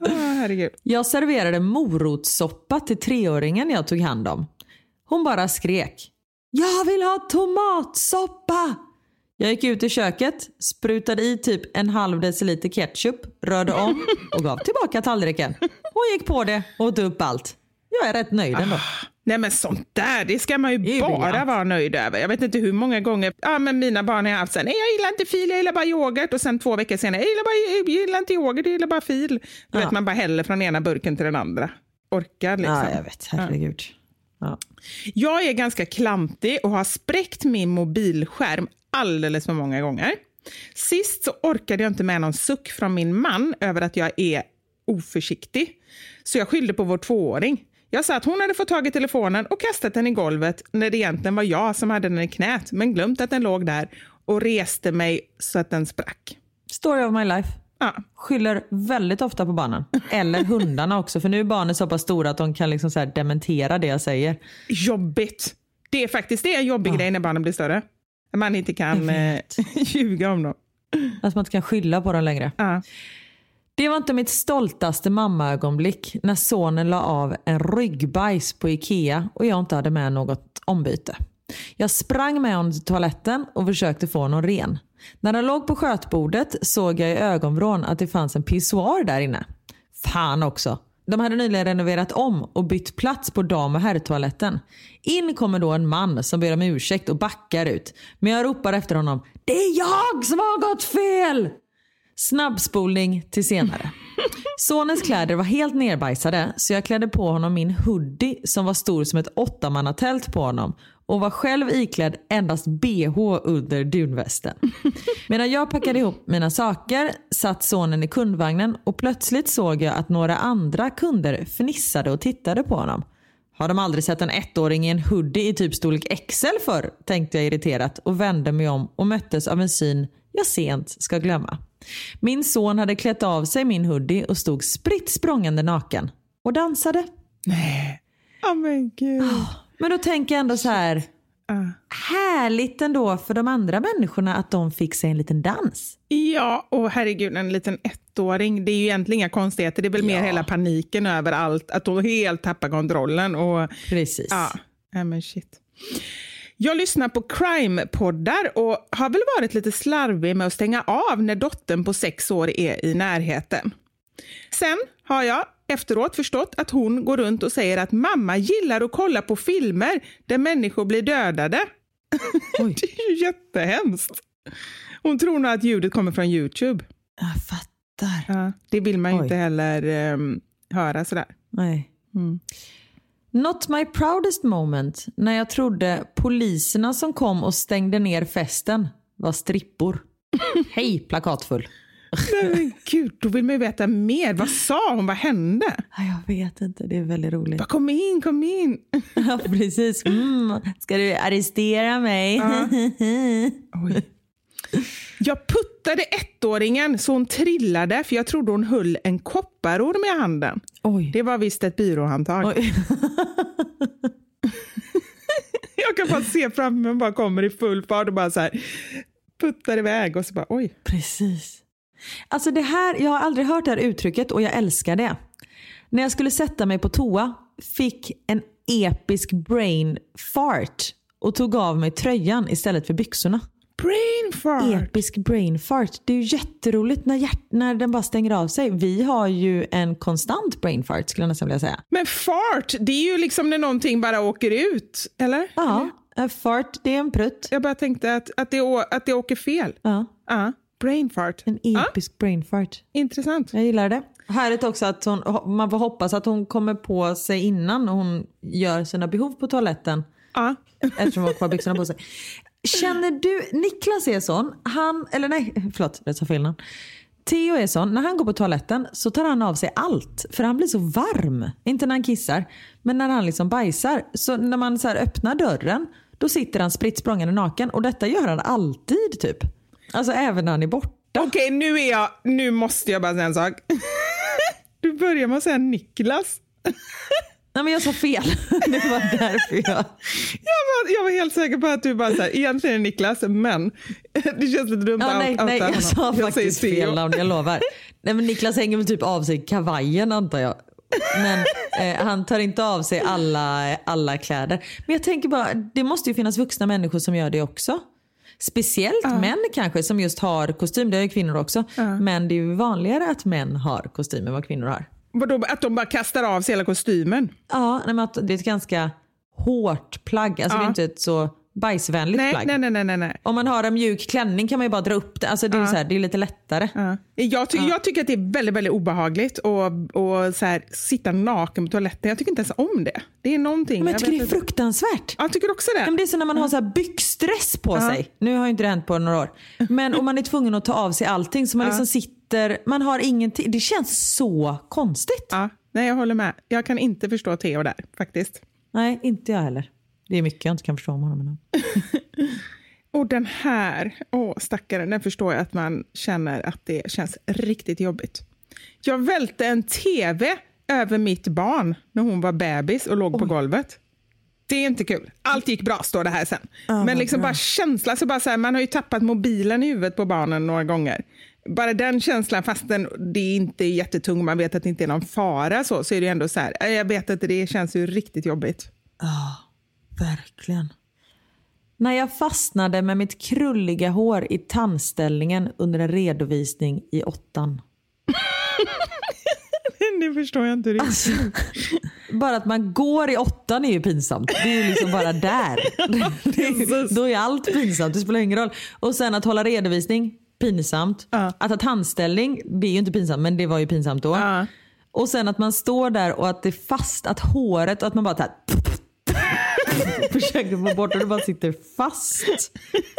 oh, jag serverade morotssoppa till treåringen jag tog hand om. Hon bara skrek. Jag vill ha tomatsoppa! Jag gick ut i köket, sprutade i typ en halv deciliter ketchup, rörde om och gav tillbaka tallriken. Hon gick på det och åt upp allt. Jag är rätt nöjd ändå. Ah, nej men sånt där, det ska man ju bara vara nöjd över. Jag vet inte hur många gånger ja, men mina barn har haft så nej jag gillar inte fil, jag gillar bara yoghurt. Och sen två veckor senare, jag gillar, bara, jag gillar inte yoghurt, jag gillar bara fil. Då ja. vet man bara häller från ena burken till den andra. Orkar liksom. Ja, jag vet. Herregud. Ja. Jag är ganska klantig och har spräckt min mobilskärm alldeles för många gånger. Sist så orkade jag inte med någon suck från min man över att jag är oförsiktig. Så jag skyllde på vår tvååring. Jag sa att hon hade fått tag i telefonen och kastat den i golvet när det egentligen var jag som hade den i knät, men glömt att den låg där och reste mig så att den sprack. Story of my life. Ja. Skyller väldigt ofta på barnen. Eller hundarna också. För nu är barnen så pass stora att de kan liksom så dementera det jag säger. Jobbigt. Det är faktiskt det är en jobbig grej när barnen blir större. Man inte kan eh, ljuga om dem. Att man inte kan skylla på dem längre. Ja. Det var inte mitt stoltaste mammaögonblick när sonen la av en ryggbajs på Ikea och jag inte hade med något ombyte. Jag sprang med honom till toaletten och försökte få honom ren. När han låg på skötbordet såg jag i ögonvrån att det fanns en pissoar där inne. Fan också. De hade nyligen renoverat om och bytt plats på dam och herrtoaletten. In kommer då en man som ber om ursäkt och backar ut. Men jag ropar efter honom. Det är jag som har gått fel! Snabbspolning till senare. Sonens kläder var helt nerbajsade så jag klädde på honom min hoodie som var stor som ett åttamannatält på honom och var själv iklädd endast bh under dunvästen. Medan jag packade ihop mina saker satt sonen i kundvagnen och plötsligt såg jag att några andra kunder fnissade och tittade på honom. Har de aldrig sett en ettåring i en hoodie i typ storlek XL för? tänkte jag irriterat och vände mig om och möttes av en syn jag sent ska glömma. Min son hade klätt av sig min hoodie och stod spritt språngande naken och dansade. Nej. Oh, men gud. Men då tänker jag ändå så här. Härligt ändå för de andra människorna att de fick sig en liten dans. Ja, och herregud, en liten ettåring. Det är ju egentligen inga konstigheter. Det är väl mer hela paniken över allt. Att hon helt tappar kontrollen. Och, Precis. ja, ja, men shit. Jag lyssnar på crime-poddar och har väl varit lite slarvig med att stänga av när dottern på sex år är i närheten. Sen har jag efteråt förstått att hon går runt och säger att mamma gillar att kolla på filmer där människor blir dödade. det är ju jättehemskt. Hon tror nog att ljudet kommer från Youtube. Jag fattar. Ja, det vill man ju inte heller um, höra sådär. Nej. Mm. Not my proudest moment när jag trodde poliserna som kom och stängde ner festen var strippor. Hej plakatfull. Men gud, då vill man ju veta mer. Vad sa hon? Vad hände? Ja, Jag vet inte, det är väldigt roligt. Bara, kom in, kom in. Ja, precis. Mm. Ska du arrestera mig? Oj. Jag puttade ettåringen så hon trillade för jag trodde hon höll en kopparorm i handen. Oj. Det var visst ett byråhandtag. Jag kan bara se framför mig bara kommer i full fart och bara så här puttar iväg och så bara oj. Precis. Alltså det här, jag har aldrig hört det här uttrycket och jag älskar det. När jag skulle sätta mig på toa fick en episk brain fart och tog av mig tröjan istället för byxorna. Brain fart. Episk brain fart. Det är ju jätteroligt när, hjärt- när den bara stänger av sig. Vi har ju en konstant brain fart skulle jag nästan vilja säga. Men fart, det är ju liksom när någonting bara åker ut, eller? Ja, en fart det är en prutt. Jag bara tänkte att, att, det, att det åker fel. Ja, Ja, brain fart. en episk brain fart. intressant. Jag gillar det. Härligt också att hon, man får hoppas att hon kommer på sig innan hon gör sina behov på toaletten. Ja. Eftersom hon har kvar byxorna på sig. Känner du, Niklas är sån, han, eller nej, förlåt, jag sa fel namn. Theo är sån, när han går på toaletten så tar han av sig allt. För han blir så varm. Inte när han kissar, men när han liksom bajsar. Så när man så öppnar dörren, då sitter han spritt naken. Och detta gör han alltid typ. Alltså även när han är borta. Okej, nu är jag, nu måste jag bara säga en sak. Du börjar med att säga Niklas. Nej men jag sa fel. Det var därför jag... Jag var, jag var helt säker på att du bara så här, egentligen är det Niklas, men det känns lite dumt Ja, att nej, outa nej, honom. jag sa säger faktiskt fel namn, jag lovar. Nej, men Niklas hänger väl typ av sig kavajen antar jag. Men eh, han tar inte av sig alla, alla kläder. Men jag tänker bara, det måste ju finnas vuxna människor som gör det också. Speciellt män kanske som just har kostym, det har ju kvinnor också. Men det är ju vanligare att män har kostym än vad kvinnor har. Vadå, att de bara kastar av sig hela kostymen? Ja, nej, men att det är ett ganska hårt plagg. Alltså det är Ja. inte ett så bajsvänligt Nej, plagg. nej, nej, nej, nej, nej. Om man har en mjuk klänning kan man ju bara dra upp det. Alltså det, är, så här, det är lite lättare. Ja. Jag, ty- jag tycker att det är väldigt, väldigt obehagligt att och så här, sitta naken på toaletten. Jag tycker inte ens om det. Det är någonting. Men jag tycker det är fruktansvärt. Ja, Jag tycker också Ja, men det. det är som när man har så här byxdress på sig. Nu har ju inte det hänt på några år. Men om man är tvungen att ta av sig allting så man liksom sitter, man har ingenting. Det känns så konstigt. Nej, jag håller med. Jag kan inte förstå Theo där faktiskt. Nej, inte jag heller. Det är mycket jag inte kan förstå om honom. Och den här, åh stackaren, den förstår jag att man känner att det känns riktigt jobbigt. Jag välte en tv över mitt barn när hon var bebis och låg på golvet. Det är inte kul. Allt gick bra står det här sen. Men liksom bara känslan, så bara så här, man har ju tappat mobilen i huvudet på barnen några gånger. Bara den känslan, fastän det inte är jättetung, man vet att det inte är någon fara, så, så är det ändå så här, jag vet att det känns ju riktigt jobbigt. Verkligen. När jag fastnade med mitt krulliga hår i tandställningen under en redovisning i åttan. det förstår jag inte riktigt. Alltså, bara att man går i åttan är ju pinsamt. Det är ju liksom bara där. Det är, då är allt pinsamt, det spelar ingen roll. Och sen att hålla redovisning, pinsamt. Att ha tandställning, det är ju inte pinsamt men det var ju pinsamt då. Ja. Och sen att man står där och att det är fast, att håret och att man bara tar försöker få bort och det bara sitter fast.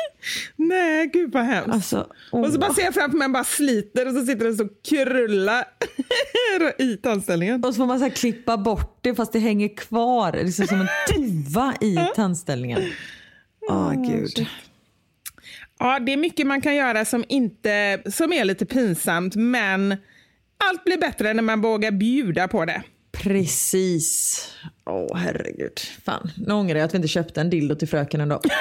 Nej, gud vad hemskt. Alltså, Och så bara ser jag framför mig bara sliter och så sitter det så krulla i tandställningen. Och så får man så klippa bort det fast det hänger kvar. Liksom som en tuva i tandställningen. Åh gud. Ja, det är mycket man kan göra som, inte, som är lite pinsamt, men allt blir bättre när man vågar bjuda på det. Precis. Åh herregud. Fan, nu ångrar jag att vi inte köpte en dildo till fröken ändå.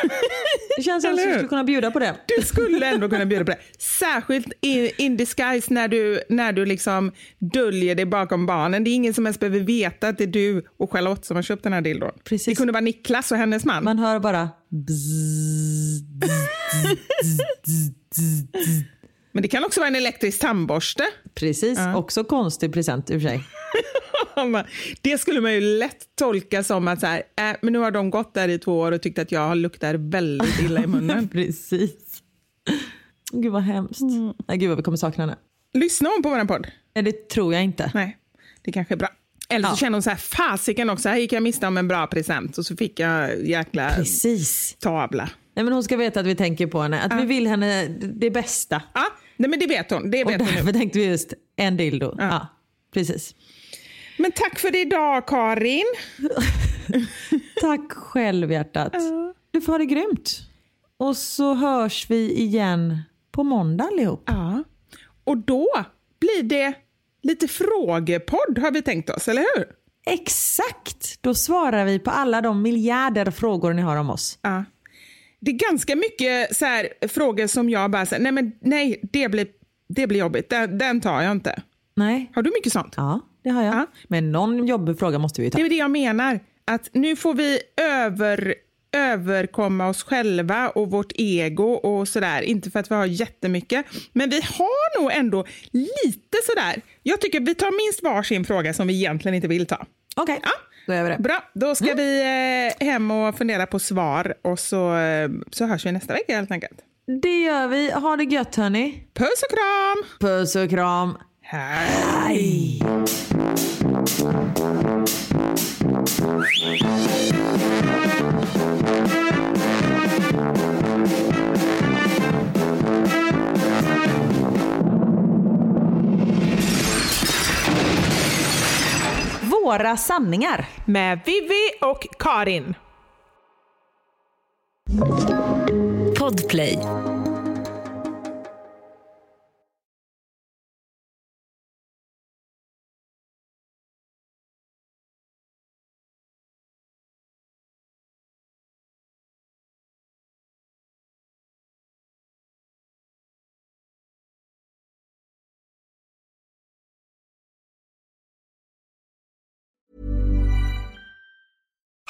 Det känns som att hur? skulle kunna bjuda på det. Du skulle ändå kunna bjuda på det. Särskilt in, in disguise när du, när du liksom döljer dig bakom barnen. Det är ingen som ens behöver veta att det är du och Charlotte som har köpt den här dildon. Precis. Det kunde vara Niklas och hennes man. Man hör bara Men det kan också vara en elektrisk tandborste. Precis, också konstig present i och för sig. Det skulle man ju lätt tolka som att så här, äh, men nu har de gått där i två år och tyckt att jag luktar väldigt illa i munnen. Precis. Gud vad hemskt. Nej, gud vad vi kommer sakna henne. Lyssnar hon på vår podd? Nej, det tror jag inte. Nej, det kanske är bra. Eller så Ja. känner hon så här, fasiken också, här gick jag miste om en bra present och så fick jag jäkla Precis. tavla. Nej, men hon ska veta att vi tänker på henne. Att vi vill henne det bästa. Ja, nej men det vet hon. Det Och vet hon nu. därför tänkte vi just en dildo. Ja. precis. Men tack för idag Karin. Tack själv hjärtat. Du får ha det grymt. Och så hörs vi igen på måndag allihop. Ja. Och då blir det lite frågepodd har vi tänkt oss, eller hur? Exakt! Då svarar vi på alla de miljarder frågor ni har om oss. Ja. Det är ganska mycket så här, frågor som jag bara säger, nej men nej, det blir, det blir jobbigt, den, den tar jag inte. Nej? Har du mycket sånt? Ja, det har jag. Ja. Men någon jobbig fråga måste vi ta. Det är det jag menar, att nu får vi över, överkomma oss själva och vårt ego och sådär. Inte för att vi har jättemycket, men vi har nog ändå lite sådär. Jag tycker vi tar minst varsin fråga som vi egentligen inte vill ta. Okej, Ja. då gör vi det. Bra, då ska vi eh, hem och fundera på svar och så, eh, så hörs vi nästa vecka helt enkelt. Det gör vi. Ha det gött hörni. Puss och kram! Puss och kram. Hej! Våra sanningar. Med Vivi och Karin. Podplay.